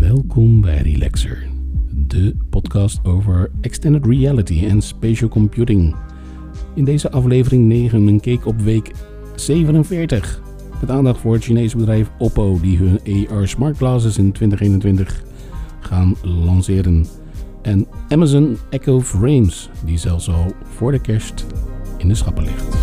Welkom bij Relaxer, de podcast over extended reality en spatial computing. In deze aflevering 9 een keek op week 47. Met aandacht voor het Chinese bedrijf Oppo, die hun AR smart glasses in 2021 gaan lanceren. En Amazon Echo Frames, die zelfs al voor de kerst in de schappen ligt.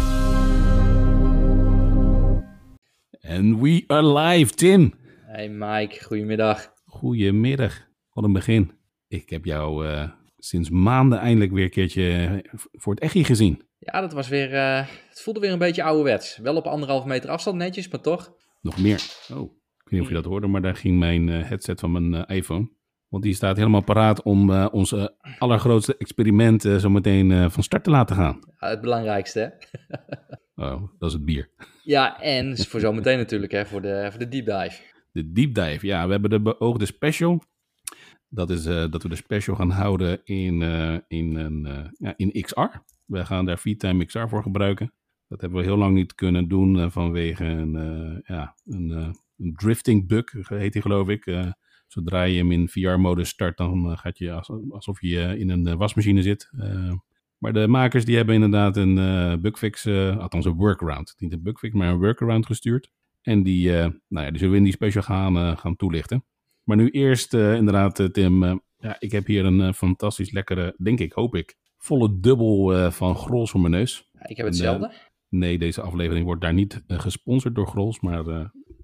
En we are live, Tim. Hey Mike, goedemiddag. Goedemiddag. Wat een begin. Ik heb jou eh, sinds maanden eindelijk weer een keertje voor het echi gezien. Ja, dat was weer, eh, het voelde weer een beetje ouderwets. Wel op anderhalve meter afstand netjes, maar toch. Nog meer. Oh, ik weet niet of je dat hoorde, maar daar ging mijn eh, headset van mijn iPhone. Want die staat helemaal paraat om onze allergrootste experiment zo meteen van start te laten gaan. Ja, het belangrijkste, hè? oh, dat is het bier. Ja, en voor zometeen natuurlijk, hè, voor de, voor de deep dive. De deep dive, ja. We hebben de beoogde special. Dat is uh, dat we de special gaan houden in, uh, in, een, uh, ja, in XR. We gaan daar VTime XR voor gebruiken. Dat hebben we heel lang niet kunnen doen vanwege een, ja, een, een, drifting bug, heet die geloof ik. zodra je hem in VR-modus start, dan gaat je alsof je in een wasmachine zit. maar de makers die hebben inderdaad een bugfix, althans een workaround. Niet een bugfix, maar een workaround gestuurd. En die, uh, nou ja, die zullen we in die special gaan, uh, gaan toelichten. Maar nu eerst uh, inderdaad, Tim. ja, ik heb hier een fantastisch lekkere, denk ik, hoop ik, volle dubbel van Grols voor mijn neus. Ja, ik heb hetzelfde. nee, deze aflevering wordt daar niet gesponsord door Grols. Maar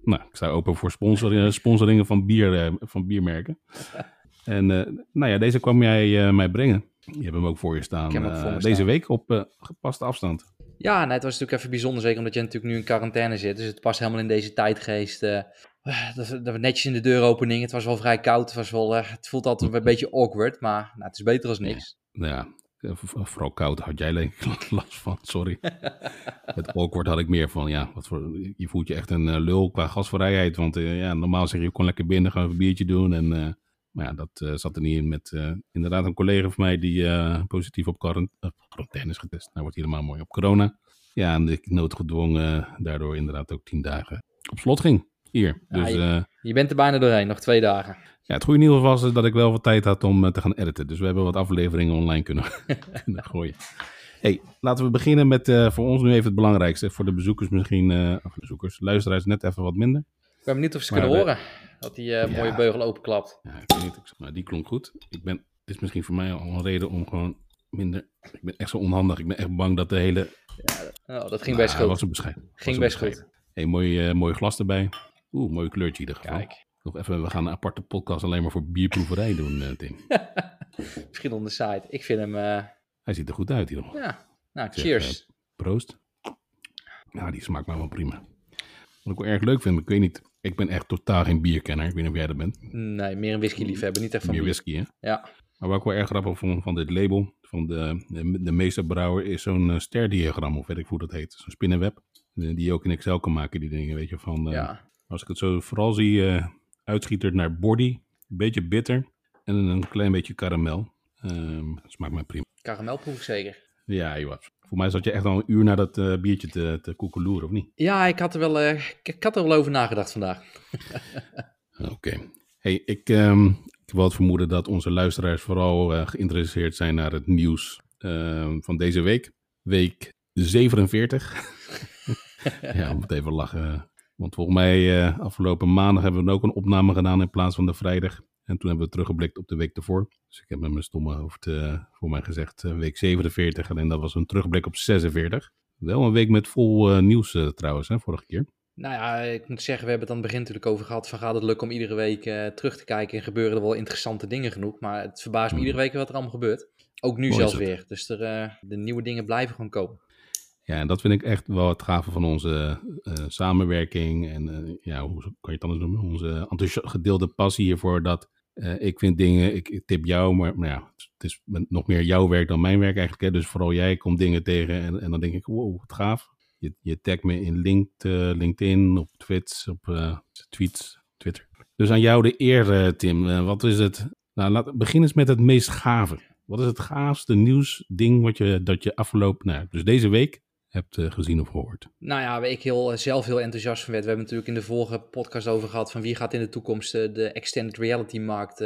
nou, ik sta open voor sponsor, sponsoringen van, bier, van biermerken. en nou ja, deze kwam jij mij brengen. Je hebt hem ook voor je staan. Voor deze week op gepaste afstand. Ja, nee, het was natuurlijk even bijzonder, zeker omdat je natuurlijk nu in quarantaine zit. Dus het past helemaal in deze tijdgeest. Uh, dat, dat netjes in de deuropening. Het was wel vrij koud. Het, was wel, uh, het voelt altijd een beetje awkward, maar nou, het is beter als niks. Ja, ja vooral koud had jij last van, sorry. het awkward had ik meer van, ja, wat voor, je voelt je echt een lul qua gasvrijheid. Want ja, normaal zeg je, je kon lekker binnen, gaan een biertje doen en... Maar ja, dat uh, zat er niet in met uh, inderdaad een collega van mij die uh, positief op quarantaine is getest. Hij wordt helemaal mooi op corona. Ja, en ik noodgedwongen daardoor inderdaad ook tien dagen op slot ging. Hier. Ja, dus, je, je, bent er bijna doorheen, nog twee dagen. Ja, het goede nieuws was dat ik wel wat tijd had om te gaan editen. Dus we hebben wat afleveringen online kunnen, kunnen gooien. Hey, laten we beginnen met voor ons nu even het belangrijkste. Voor de bezoekers misschien, of bezoekers, luisteraars net even wat minder. Ik ben benieuwd of ze kunnen horen. Dat die uh, mooie beugel openklapt. Ja, ik weet niet. Maar die klonk goed. Ik ben, dit is misschien voor mij al een reden om gewoon minder... Ik ben echt zo onhandig. Ik ben echt bang dat de hele... Ja, oh, dat ging best goed. was een bescheid. Ging best goed. Hey, mooi, uh, mooi glas erbij. Oeh, mooi kleurtje in ieder geval. Kijk. Nog even, we gaan een aparte podcast alleen maar voor bierproeverij doen, uh, Tim. Misschien on de site. Ik vind hem... Uh... Hij ziet er goed uit hier. Ja, nou, cheers. Zeg, proost. Ja, die smaakt maar wel prima. Wat ik wel erg leuk vind, ik weet niet, ik ben echt totaal geen bierkenner. Ik weet niet of jij dat bent. Nee, meer een whisky-liefhebber, niet echt van Meer whisky, hè? Ja. Maar wat ik wel erg grappig vond van dit label, van de, de, de meesterbrouwer, is zo'n uh, sterdiagram, of weet ik hoe dat heet. Zo'n spinnenweb, die je ook in Excel kan maken, die dingen, weet je. Van, uh, ja. Als ik het zo vooral zie, uh, naar body, een beetje bitter en een klein beetje karamel. Um, dat smaakt mij prima. Karamel proef ik zeker. Ja, joh. Voor mij zat je echt al een uur naar dat uh, biertje te, te koekeloeren, of niet? Ja, ik had er wel, uh, ik had er wel over nagedacht vandaag. Oké. Hey, ik, um, ik wil het vermoeden dat onze luisteraars vooral uh, geïnteresseerd zijn naar het nieuws ehm, van deze week. Week 47. ja, moet even lachen. Want volgens mij afgelopen maandag hebben we ook een opname gedaan in plaats van de vrijdag. En toen hebben we teruggeblikt op de week ervoor. Dus ik heb met mijn stomme hoofd uh, voor mij gezegd uh, week 47. Alleen dat was een terugblik op 46. Wel een week met vol uh, nieuws trouwens, hè, vorige keer. Nou ja, ik moet zeggen, we hebben het aan het begin natuurlijk over gehad. Van gaat het lukken om iedere week terug te kijken en gebeuren er wel interessante dingen genoeg. Maar het verbaast me hmm. iedere week wat er allemaal gebeurt. Ook nu zelfs weer. Dus er, de nieuwe dingen blijven gewoon komen. Ja, en dat vind ik echt wel het gave van onze samenwerking. En ja, hoe kan je het anders noemen? Onze gedeelde passie hiervoor dat uh, ik vind dingen, ik, tip jou, maar ja, het is nog meer jouw werk dan mijn werk eigenlijk. Hè? Dus vooral jij komt dingen tegen en, en dan denk ik, wow, wat gaaf. Je, je me in uh, LinkedIn op Twits, op uh, tweets, Twitter. Dus aan jou de eer, Tim. wat is het? Nou, laat, begin eens met het meest gave. Wat is het gaafste nieuwsding wat je, dat je afgelopen, nou, dus deze week hebt uh, gezien of gehoord? Nou ja, waar ik heel, zelf heel enthousiast van werd. We hebben natuurlijk in de vorige podcast over gehad van wie gaat in de toekomst uh, de extended reality markt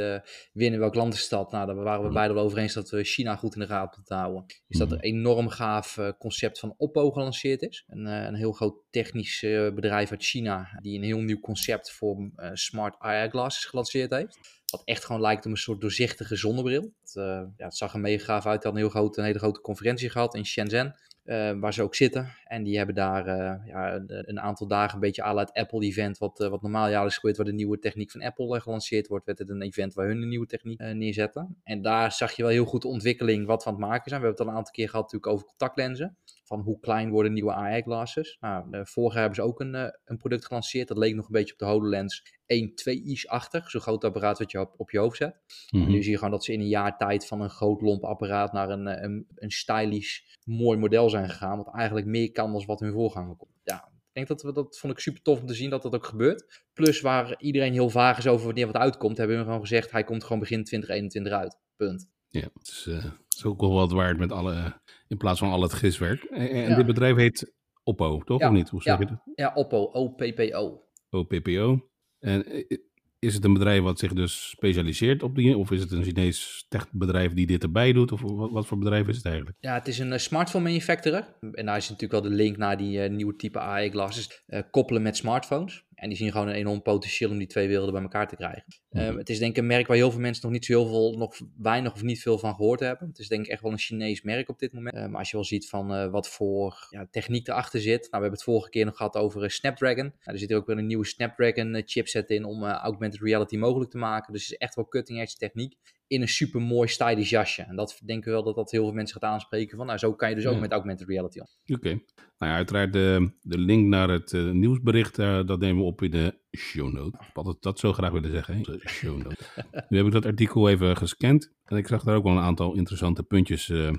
winnen. Welk land is dat? Nou, daar waren we beide wel over eens dat we China goed in de gaten moeten houden. Is dat een enorm gaaf concept van Oppo gelanceerd is. Een, een heel groot technisch bedrijf uit China die een heel nieuw concept voor smart eyeglasses gelanceerd heeft. Wat echt gewoon lijkt op een soort doorzichtige zonnebril. Het, ja, het zag er mega gaaf uit. Hij had een, heel groot, een hele grote conferentie gehad in Shenzhen. Uh, waar ze ook zitten. En die hebben daar uh, ja, een aantal dagen een beetje à het Apple-event, wat, uh, wat normaal jaarlijks gebeurt, waar de nieuwe techniek van Apple gelanceerd wordt, werd het een event waar hun een nieuwe techniek neerzetten. En daar zag je wel heel goed de ontwikkeling wat aan het maken zijn. We hebben het al een aantal keer gehad natuurlijk over contactlenzen. Van hoe klein worden nieuwe AI-glasses. Nou, vorig jaar hebben ze ook een, een product gelanceerd. Dat leek nog een beetje op de HoloLens 1, 2 is-achtig. Zo'n groot apparaat wat je op, op je hoofd zet. Mm nu zie je gewoon dat ze in een jaar tijd van een groot lomp apparaat naar een, een, een stylish, mooi model zijn gegaan. Wat eigenlijk meer kan dan wat hun voorganger kon. Ja, ik denk dat we dat vond ik super tof om te zien dat dat ook gebeurt. Plus waar iedereen heel vaag is over wanneer wat uitkomt, hebben we gewoon gezegd: hij komt gewoon begin 2021 uit. Punt. Ja, het is, is ook wel wat waard met alle, in plaats van al het giswerk. En, en dit bedrijf heet Oppo, toch? Ja. Of niet? Hoe zeg ja. je dat? Ja, Oppo, O-P-P-O. OPPO. En eh, is het een bedrijf wat zich dus specialiseert op die, of is het een Chinees techbedrijf die dit erbij doet? Of wat, wat voor bedrijf is het eigenlijk? Ja, het is een uh, smartphone manufacturer. En daar is natuurlijk wel de link naar die uh, nieuwe type AI glasses. Uh, koppelen met smartphones. En die zien gewoon een enorm potentieel om die twee werelden bij elkaar te krijgen. Mm. Um, het is denk ik een merk waar heel veel mensen nog niet zo heel veel, nog weinig of niet veel van gehoord hebben. Het is denk ik echt wel een Chinees merk op dit moment. Maar um, als je wel ziet van uh, wat voor ja, techniek erachter zit. Nou, we hebben het vorige keer nog gehad over uh, Snapdragon. Nou, er zit er ook weer een nieuwe Snapdragon uh, chipset in om augmented reality mogelijk te maken. Dus het is echt wel cutting edge techniek in een super mooi stylish jasje. En dat denken we wel dat dat heel veel mensen gaat aanspreken. Van, nou, zo kan je dus ook ja. met augmented reality. Oké. Okay. Nou ja, uiteraard de, de link naar het uh, nieuwsbericht, uh, dat nemen we op in de show note. Ik had dat zo graag willen zeggen. Hè? Show note. nu heb ik dat artikel even gescand. En ik zag daar ook wel een aantal interessante puntjes uh,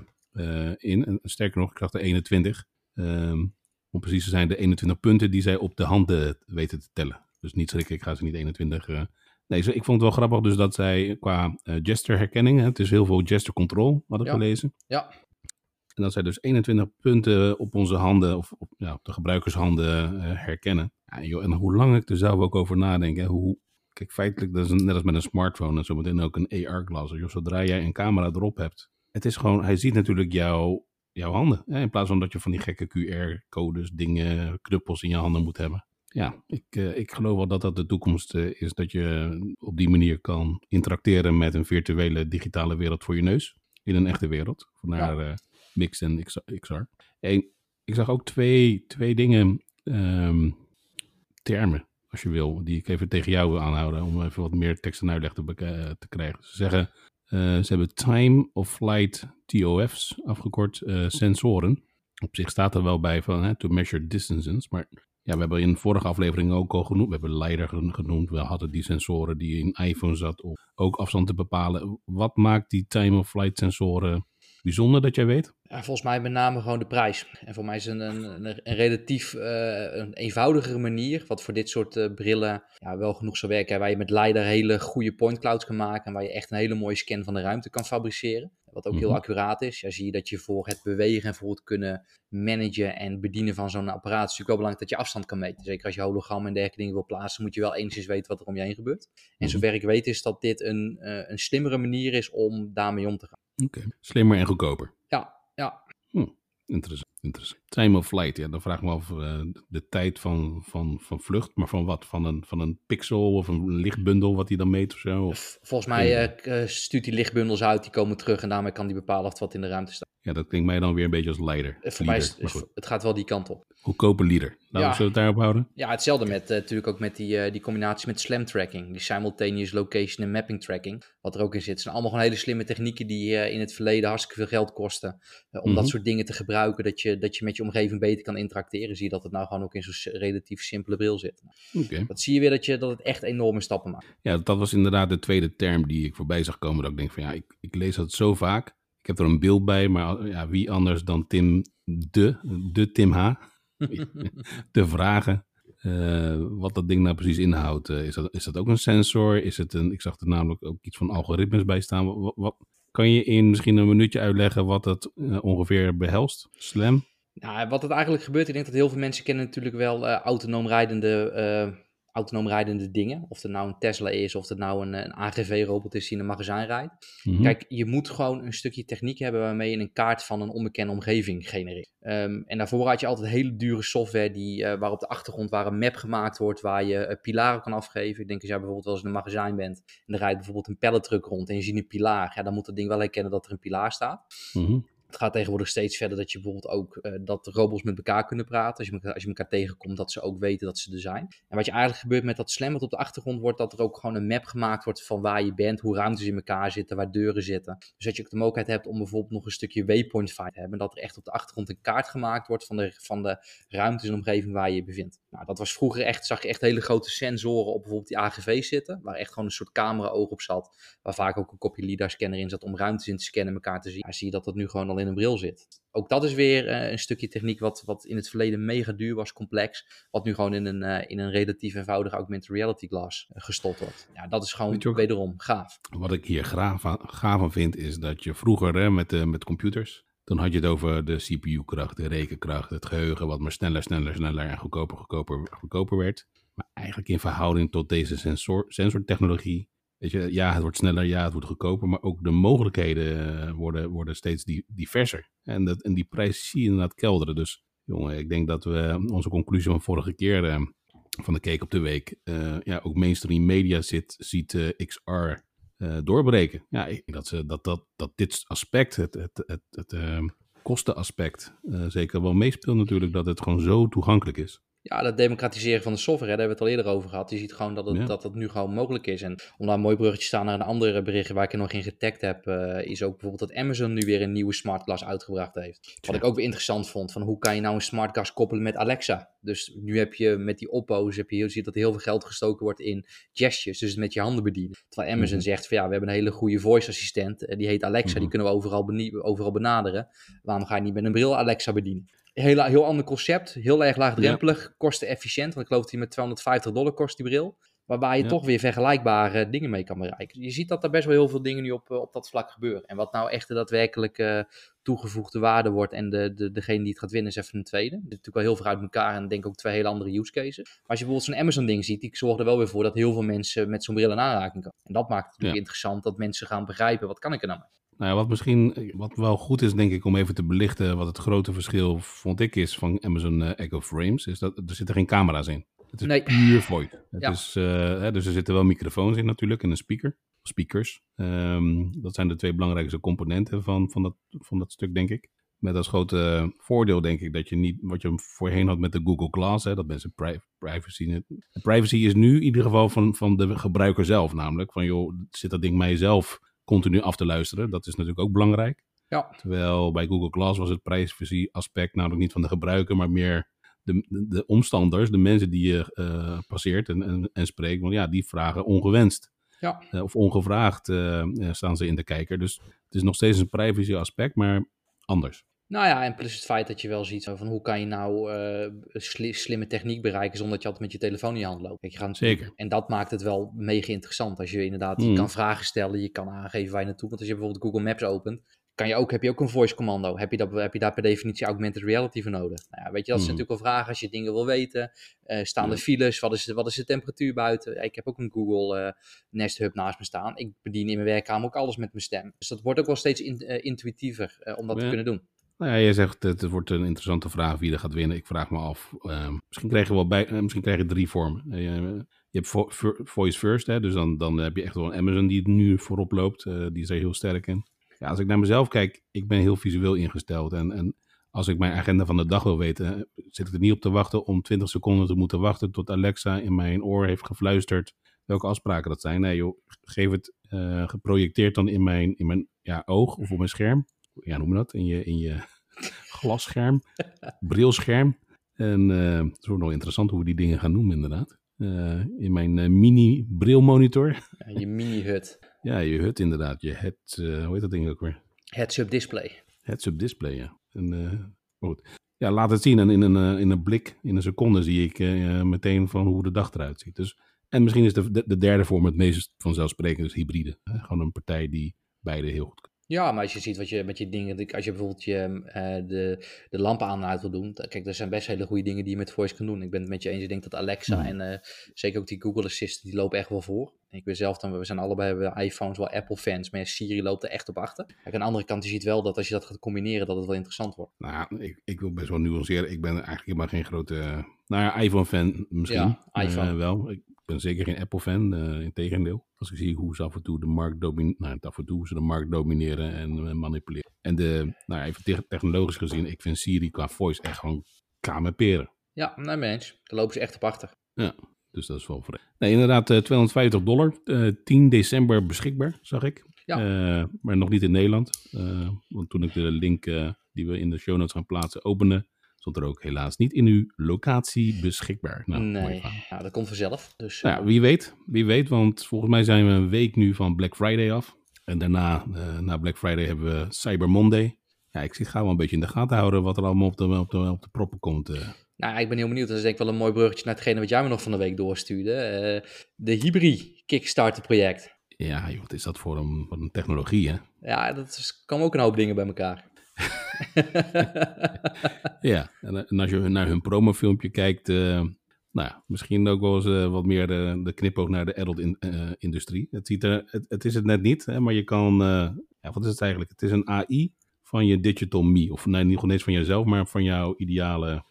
in. En sterker nog, ik zag er 21. Um, om precies te zijn, de 21 punten die zij op de handen weten te tellen. Dus niet schrikken, ik ga ze niet 21 Nee, ik vond het wel grappig dus dat zij qua uh, gesture herkenning, hè, het is heel veel gesture control, had ik ja. gelezen. Ja. En dat zij dus 21 punten op onze handen, of op, ja, op de gebruikershanden uh, herkennen. Ja, joh, en hoe lang ik er zelf ook over nadenk. Hè, hoe, kijk, feitelijk, dat is net als met een smartphone en zometeen ook een AR-glas. Zodra jij een camera erop hebt, het is gewoon, hij ziet natuurlijk jouw, jouw handen. Hè, in plaats van dat je van die gekke QR-codes, dingen, knuppels in je handen moet hebben ja, ik, uh, ik geloof wel dat dat de toekomst uh, is. Dat je op die manier kan interacteren met een virtuele digitale wereld voor je neus. In een echte wereld. Vandaar ja. uh, Mix en XR. En ik zag ook twee, twee dingen, um, termen, als je wil, die ik even tegen jou wil aanhouden. Om even wat meer tekst en uitleg te, te krijgen. Ze zeggen, ze hebben Time of Flight TOF's, afgekort, sensoren. Op zich staat er wel bij van hè, to measure distances, maar ja, we hebben in de vorige aflevering ook al genoemd. We hebben leider genoemd. We hadden die sensoren die in iPhone zat om ook afstand te bepalen. Wat maakt die time-of-flight sensoren bijzonder dat jij weet? Ja, volgens mij met name gewoon de prijs. En voor mij is het een, een, een relatief uh, een eenvoudigere manier, wat voor dit soort uh, brillen ja, wel genoeg zou werken. Waar je met LiDAR hele goede point clouds kan maken en waar je echt een hele mooie scan van de ruimte kan fabriceren. Wat ook mm -hmm. heel accuraat is. Ja, zie je dat je voor het bewegen en voor het kunnen managen en bedienen van zo'n apparaat. Het is natuurlijk wel belangrijk dat je afstand kan meten. Zeker als je hologram en dergelijke dingen wil plaatsen, moet je wel enigszins weten wat er om je heen gebeurt. En zover ik weet is dat dit een, uh, een slimmere manier is om daarmee om te gaan. Oké, okay. slimmer en goedkoper. Ja, ja. Hm, interessant, interessant. Time of flight, ja, dan vraag ik me af uh, de tijd van, van, van vlucht, maar van wat? Van een, van een pixel of een lichtbundel wat hij dan meet of zo? Of? Volgens mij uh, stuurt hij lichtbundels uit, die komen terug en daarmee kan hij bepalen of wat in de ruimte staat. Ja, dat klinkt mij dan weer een beetje als leider. Uh, voor mij is, is het gaat wel die kant op. Goedkope leader. Laten ja. we het daarop houden. Ja, hetzelfde met uh, natuurlijk ook met die, uh, die combinatie met slam tracking. Die simultaneous location en mapping tracking. Wat er ook in zit. Het zijn allemaal gewoon hele slimme technieken die uh, in het verleden hartstikke veel geld kosten. om mm -hmm. dat soort dingen te gebruiken. Dat je, dat je met je omgeving beter kan interacteren. Zie je dat het nou gewoon ook in zo'n relatief simpele bril zit. Okay. Dat zie je weer dat, je, dat het echt enorme stappen maakt. Ja, dat was inderdaad de tweede term die ik voorbij zag komen. Dat ik denk van ja, ik, ik lees dat zo vaak. Ik heb er een beeld bij, maar ja, wie anders dan Tim de, de Tim H. te vragen uh, wat dat ding nou precies inhoudt. Uh, is, dat, is dat ook een sensor? Is het een, ik zag er namelijk ook iets van algoritmes bij staan. Wat, wat kan je in misschien een minuutje uitleggen wat dat uh, ongeveer behelst? Slam? Nou, wat er eigenlijk gebeurt, ik denk dat heel veel mensen kennen natuurlijk wel uh, autonoom rijdende autonoom rijdende dingen. Of het nou een Tesla is, of het nou een, een AGV-robot is die in een magazijn rijdt. Mhm. Kijk, je moet gewoon een stukje techniek hebben waarmee je een kaart van een onbekende omgeving genereert. Um, en daarvoor had je altijd hele dure software die, uh, waar op de achtergrond waar een map gemaakt wordt, waar je uh, pilaren kan afgeven. Ik denk als jij bijvoorbeeld wel eens in een magazijn bent en er rijdt bijvoorbeeld een palletruck rond en je ziet een pilaar. Ja, dan moet dat ding wel herkennen dat er een pilaar staat. Mm het gaat tegenwoordig steeds verder dat je bijvoorbeeld ook uh, dat robots met elkaar kunnen praten. Als je, elkaar, als je elkaar tegenkomt, dat ze ook weten dat ze er zijn. En wat je eigenlijk gebeurt met dat slam wat op de achtergrond wordt, dat er ook gewoon een map gemaakt wordt van waar je bent, hoe ruimtes in elkaar zitten, waar deuren zitten. Dus dat je ook de mogelijkheid hebt om bijvoorbeeld nog een stukje waypoint fight te hebben. Dat er echt op de achtergrond een kaart gemaakt wordt van de, van de ruimtes en omgeving waar je je bevindt. Nou, dat was vroeger echt, zag je echt hele grote sensoren op bijvoorbeeld die AGV zitten, waar echt gewoon een soort camera-oog op zat, waar vaak ook een kopje LiDAR-scanner in zat om ruimtes in te scannen en elkaar te zien. Ja, zie je dat dat nu gewoon in een bril zit ook dat is weer uh, een stukje techniek wat, wat in het verleden mega duur was, complex. Wat nu gewoon in een, uh, in een relatief eenvoudige augmented reality glas uh, gestopt wordt. Ja, dat is gewoon ook, wederom gaaf. Wat ik hier gaaf van, gaaf van vind, is dat je vroeger hè, met, met computers. Dan had je het over de CPU-kracht, de rekenkracht, het geheugen, wat maar sneller, sneller, sneller en goedkoper, goedkoper, goedkoper werd. Maar eigenlijk in verhouding tot deze sensor, sensortechnologie Ja, het wordt sneller, ja, het wordt goedkoper, maar ook de mogelijkheden eh, worden, worden steeds diverser. En, dat, en die prijs zie je inderdaad kelderen. Dus jongen, ik denk dat we onze conclusie van vorige keer uh, van de Cake op de Week, ja, ook mainstream media zit, ziet XR doorbreken. Ja, dat, ze, dat, dat, dat dit aspect, het, het, het, het kostenaspect, zeker wel meespeelt natuurlijk, dat het gewoon zo toegankelijk is. Ja, dat democratiseren van de software, daar hebben we het al eerder over gehad. Je ziet gewoon dat het, dat het nu gewoon mogelijk is. En om daar een mooi bruggetje te staan naar een andere bericht waar ik er nog in getagd heb, uh, is ook bijvoorbeeld dat Amazon nu weer een nieuwe smart glass uitgebracht heeft. Wat ik ook weer interessant vond, van hoe kan je nou een smart glass koppelen met Alexa? Dus nu heb je met die Oppo's, heb je, je ziet dat heel veel geld gestoken wordt in gestures, dus met je handen bedienen. Terwijl Amazon mhm. zegt van ja, we hebben een hele goede voice assistent, eh, die heet Alexa, die mhm. kunnen we overal, overal benaderen. Waarom ga je niet met een bril Alexa bedienen? Heel, heel ander concept, heel erg laagdrempelig, ja. kostenefficiënt. Want ik geloof dat hij met 250 dollar kost, die bril. Waarbij je toch weer vergelijkbare dingen mee kan bereiken. Je ziet dat er best wel heel veel dingen nu op, eh, op dat vlak gebeuren. En wat nou echt de daadwerkelijke toegevoegde waarde wordt en de, de, degene die het gaat winnen is even een tweede. Dit is natuurlijk wel heel veel uit elkaar en denk ook twee hele andere use cases. Maar als je bijvoorbeeld zo'n Amazon ding ziet, die zorgt er wel weer voor dat heel veel mensen met zo'n bril in aanraking komen. En dat maakt het natuurlijk interessant dat mensen gaan begrijpen, wat kan ik er nou mee? Nou ja, wat misschien wat wel goed is, denk ik, om even te belichten wat het grote verschil, vond ik, is van Amazon uh, Echo Frames, is dat er zitten geen camera's in. Het is nee. puur voice. Het ja. is, uh, hè, dus er zitten wel microfoons in natuurlijk en een speaker, speakers. Um, dat zijn de twee belangrijkste componenten van, van, dat, van dat stuk, denk ik. Met als grote voordeel, denk ik, dat je niet wat je voorheen had met de Google Glass, hè, dat mensen pri privacy. Privacy is nu in ieder geval van, van de gebruiker zelf, namelijk van joh, zit dat ding mij zelf continu af te luisteren. Dat is natuurlijk ook belangrijk. Ja. Terwijl bij Google Glass was het privacy aspect namelijk niet van de gebruiker, maar meer de, de, omstanders, de mensen die je uh, passeert en, en, en, spreekt. Want ja, die vragen ongewenst. Ja. Uh, of ongevraagd uh, staan ze in de kijker. Dus het is nog steeds een privacy aspect, maar anders. Nou ja, en plus het feit dat je wel ziet van hoe kan je nou uh, slimme techniek bereiken zonder dat je altijd met je telefoon in je hand loopt. je, gaat Zeker. En dat maakt het wel mega interessant. Als je inderdaad je hmm. kan vragen stellen, je kan aangeven waar je naartoe. Want als je bijvoorbeeld Google Maps opent, kan je ook, heb je ook een voice commando. Heb je, dat, heb je daar per definitie augmented reality voor nodig? Nou ja, weet je, dat is hmm. natuurlijk wel vragen als je dingen wil weten. Uh, staan er files? Wat is, wat is de temperatuur buiten? Ik heb ook een Google uh, Nest Hub naast me staan. Ik bedien in mijn werkkamer ook alles met mijn stem. Dus dat wordt ook wel steeds in, uh, intuïtiever om dat te kunnen doen. Nou ja, je zegt het, wordt een interessante vraag wie er gaat winnen. Ik vraag me af. Uh, misschien krijg je wel bij, uh, misschien krijg drie vormen. Uh, je hebt vo voice first, hè, dus dan, dan heb je echt wel een Amazon die het nu voorop loopt. Eh, die is er heel sterk in. Ja, als ik naar mezelf kijk, ik ben heel visueel ingesteld. En, en als ik mijn agenda van de dag wil weten, zit ik er niet op te wachten om 20 seconden te moeten wachten tot Alexa in mijn oor heeft gefluisterd welke afspraken dat zijn. Nee joh, geef het geprojecteerd dan in mijn, in mijn ja, oog of op mijn scherm ja, noem dat? In je, in je glasscherm, brilscherm. En uh, het is ook nog interessant hoe we die dingen gaan noemen, inderdaad. Uh, in mijn uh, mini brilmonitor. Ja, je mini hut. ja, je hut inderdaad. Je head, hoe heet dat ding ook weer? Heads-up display. Heads-up display, ja. En, goed. Ja, laat het zien en in een, in een blik, in een seconde zie ik meteen van hoe de dag eruit ziet. Dus, en misschien is de, de, de derde vorm het meest vanzelfsprekend, dus hybride. Gewoon een partij die beide heel goed Ja, maar als je ziet wat je met je dingen, als je bijvoorbeeld je, uh, de, de lampen aan en uit wil doen, kijk, er zijn best hele goede dingen die je met voice kan doen. Ik ben het met je eens, ik denk dat Alexa Mhm. en uh, zeker ook die Google Assistant, die lopen echt wel voor. Ik weet zelf dan, we zijn allebei hebben iPhones wel Apple fans, maar Siri loopt er echt op achter. Kijk, aan de andere kant, je ziet wel dat als je dat gaat combineren, dat het wel interessant wordt. Nou ja, ik, ik wil best wel nuanceren. Ik ben eigenlijk helemaal geen grote, nou ja, iPhone-fan misschien. Ja, iPhone. Uh, wel. Ik ben zeker geen Apple-fan, uh, in tegendeel. Als ik zie hoe ze af en toe de markt domineren, nou, af en toe ze de markt domineren en uh, manipuleren. En de, nou ja, even te technologisch gezien, ik vind Siri qua voice echt gewoon kamerperen. Ja, nee, mens. Daar lopen ze echt op achter. Ja, dus dat is wel vreemd. Nee, inderdaad, uh, 250 dollar. 10 december beschikbaar, zag ik. Ja. Maar nog niet in Nederland. Want toen ik de link die we in de show notes gaan plaatsen opende, stond er ook helaas niet in uw locatie beschikbaar. Nou, nee, ja, dat komt vanzelf. Dus, nou, wie weet, wie weet, want volgens mij zijn we een week nu van Black Friday af. En daarna, uh, na Black Friday, hebben we Cyber Monday. Ja, ik zit gauw wel een beetje in de gaten houden wat er allemaal op de, op de, op de proppen komt. Uh. Nou, ik ben heel benieuwd. Dat is denk ik wel een mooi bruggetje naar hetgene wat jij me nog van de week doorstuurde. Uh, de Hybrid Kickstarter project. Ja, joh, wat is dat voor een, voor een technologie, hè? Ja, dat is, komen ook een hoop dingen bij elkaar. ja, en, en, als je naar hun promofilmpje kijkt, uh, nou misschien ook wel eens uh, wat meer de, de knipoog naar de adult-industrie. In, het, ziet er, het, is het net niet, hè, maar je kan, ja, wat is het eigenlijk? Het is een AI van je digital me, of nee, niet eens van jezelf, maar van jouw ideale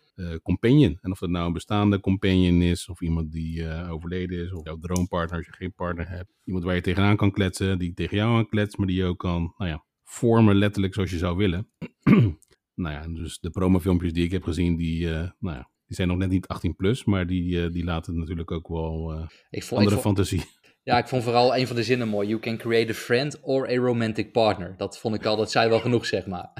companion. En of dat nou een bestaande companion is, of iemand die overleden is, of jouw droompartner als je geen partner hebt. Iemand waar je tegenaan kan kletsen, die tegen jou aan kletst, maar die je ook kan, nou ja, vormen letterlijk zoals je zou willen. nou ja, dus de promofilmpjes die ik heb gezien, die, uh, nou ja, die zijn nog net niet 18 plus, maar die, die laten natuurlijk ook wel ik vond, andere ik vond, fantasie. Ja, ik vond vooral een van de zinnen mooi. You can create a friend or a romantic partner. Dat vond ik al, dat zei wel genoeg, zeg maar.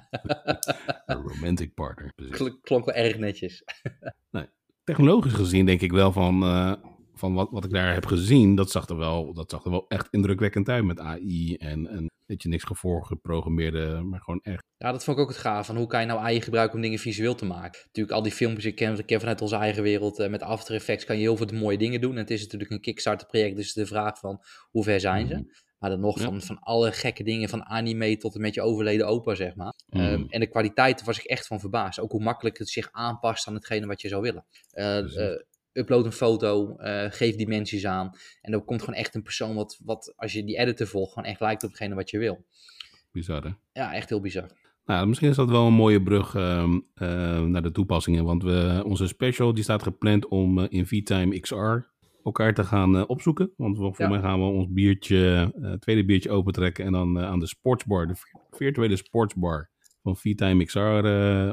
A romantic partner. Klonk, klonk wel erg netjes. nee, technologisch gezien denk ik wel van, uh, van wat, wat ik daar heb gezien, dat zag er wel, dat zag er wel echt indrukwekkend uit met AI en, en weet je, niks geprogrammeerde, maar gewoon echt. Ja, dat vond ik ook het gaaf. Van hoe kan je nou AI gebruiken om dingen visueel te maken? Natuurlijk, al die filmpjes, ik ken, ik ken vanuit onze eigen wereld, uh, met After Effects kan je heel veel mooie dingen doen. En het is natuurlijk een Kickstarter project, dus de vraag van hoe ver zijn ze? Mm. Maar dan nog ja. van, van alle gekke dingen, van anime tot en met je overleden opa, zeg maar. Mm. Um, en de kwaliteit was ik echt van verbaasd. Ook hoe makkelijk het zich aanpast aan hetgene wat je zou willen. Uh, upload een foto, uh, geef dimensies aan. En dan komt gewoon echt een persoon wat, wat, als je die editor volgt, gewoon echt lijkt op hetgene wat je wil. Bizar, hè? Ja, echt heel bizar. Nou, misschien is dat wel een mooie brug uh, uh, naar de toepassingen. Want we, onze special die staat gepland om uh, in VTime XR elkaar te gaan opzoeken. Want voor ja. mij gaan we ons biertje, tweede biertje opentrekken en dan aan de sportsbar, de virtuele sportsbar van VTime XR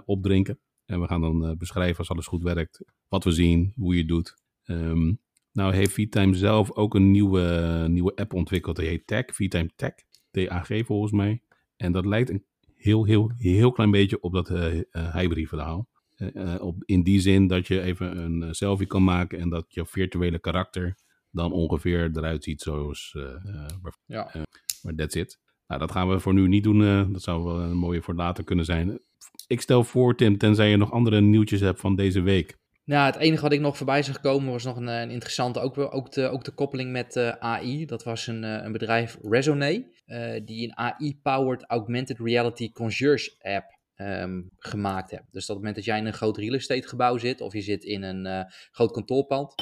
opdrinken. En we gaan dan uh, beschrijven als alles goed werkt, wat we zien, hoe je het doet. Um, nou heeft VTime zelf ook een nieuwe, nieuwe app ontwikkeld, die heet Tag, VTime Tag, TAG volgens mij. En dat lijkt een heel, heel, heel klein beetje op dat uh, uh, hybrid verhaal. op, in die zin dat je even een selfie kan maken en dat je virtuele karakter dan ongeveer eruit ziet zoals... ja. maar that's it. Nou, dat gaan we voor nu niet doen. dat zou wel een mooie voor later kunnen zijn ik stel voor, Tim, tenzij je nog andere nieuwtjes hebt van deze week. Nou, het enige wat ik nog voorbij zag komen was nog een, een interessante, ook, ook, de, ook de koppeling met uh, AI. Dat was een, uh, een bedrijf, Resonate, die een AI-powered augmented reality concierge app um, gemaakt hebben. Dus dat op het moment dat jij in een groot real estate gebouw zit, of je zit in een groot kantoorpand,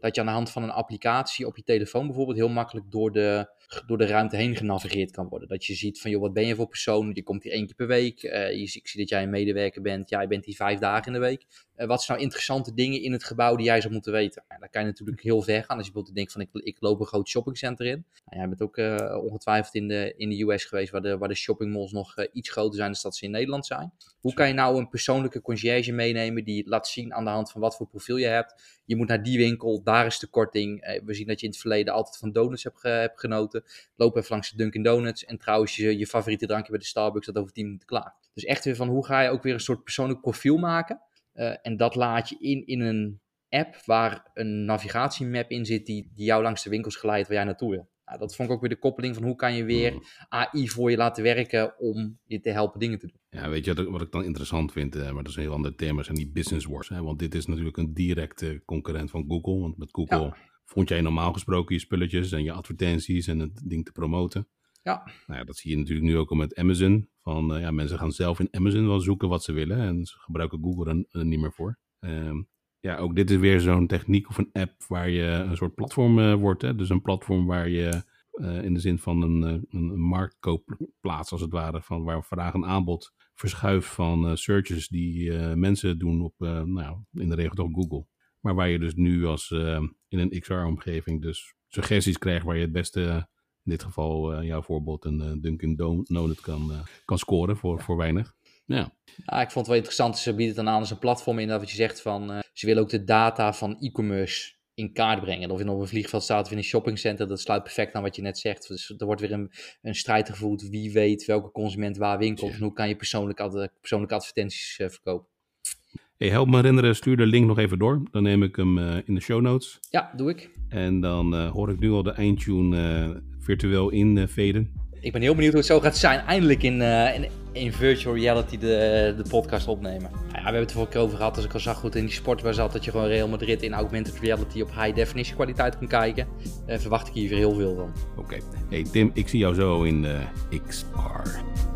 dat je aan de hand van een applicatie op je telefoon bijvoorbeeld heel makkelijk door de, door de ruimte heen genavigeerd kan worden. Dat je ziet van, joh, wat ben je voor persoon? Je komt hier één keer per week. Uh, je, ik zie dat jij een medewerker bent. Jij bent hier vijf dagen in de week. Uh, wat zijn nou interessante dingen in het gebouw die jij zou moeten weten? En dan kan je natuurlijk heel ver gaan. Als je bijvoorbeeld denkt van, ik, ik loop een groot shoppingcenter in. Nou, jij bent ook uh, ongetwijfeld in de, in de US geweest, waar de, waar de shoppingmalls nog iets groter zijn dan dat ze in Nederland zijn. Hoe kan je nou een persoonlijke concierge meenemen die laat zien aan de hand van wat voor profiel je hebt? Je moet naar die winkel, daar is de korting. we zien dat je in het verleden altijd van donuts hebt, hebt genoten. Loop even langs de Dunkin' Donuts. En trouwens, je, je favoriete drankje bij de Starbucks dat over 10 minuten klaar. Dus echt weer van hoe ga je ook weer een soort persoonlijk profiel maken. Uh, en dat laat je in in een app waar een navigatiemap in zit die, die jou langs de winkels geleidt waar jij naartoe wil. Nou, dat vond ik ook weer de koppeling van hoe kan je weer AI voor je laten werken om je te helpen dingen te doen. Ja, weet je wat ik, dan interessant vind, uh, maar dat is een heel ander thema, zijn die business wars. Hè? Want dit is natuurlijk een directe concurrent van Google. Want met Google ja. Vond jij normaal gesproken je spulletjes en je advertenties en het ding te promoten. Ja. Nou ja, dat zie je natuurlijk nu ook al met Amazon. Van, ja, mensen gaan zelf in Amazon wel zoeken wat ze willen. En ze gebruiken Google er, niet meer voor. Ehm, ja, ook dit is weer zo'n techniek of een app waar je een soort platform wordt. Hè? Dus een platform waar je in de zin van een, een, een marktkoopplaats als het ware. Van waar vraag en aanbod verschuift van searches die mensen doen op, nou, in de regel toch Google. Maar waar je dus nu als in een XR-omgeving dus suggesties krijgt waar je het beste, in dit geval jouw voorbeeld, een Dunkin' Donut kan, kan scoren voor, voor weinig. Ja. ja. ik vond het wel interessant. Ze bieden het dan aan als een platform in dat wat je zegt van ze willen ook de data van e-commerce in kaart brengen. Of je op een vliegveld staat of in een shoppingcenter, dat sluit perfect aan wat je net zegt. Dus er wordt weer een, een strijd gevoerd. Wie weet welke consument waar winkelt en hoe kan je persoonlijke, persoonlijke advertenties uh, verkopen. Hey, help me herinneren, stuur de link nog even door. Dan neem ik hem uh, in de show notes. Ja, doe ik. En dan uh, hoor ik nu al de eindtune virtueel inveden. ik ben heel benieuwd hoe het zo gaat zijn. Eindelijk in, in, in, virtual reality de, de podcast opnemen. Ja, we hebben het er vorige keer over gehad, als ik al zag goed in die sport waar zat, dat je gewoon Real Madrid in augmented reality op high definition kwaliteit kan kijken. Verwacht ik hier heel veel van. Oké. Okay. Hey Tim, ik zie jou zo in XR.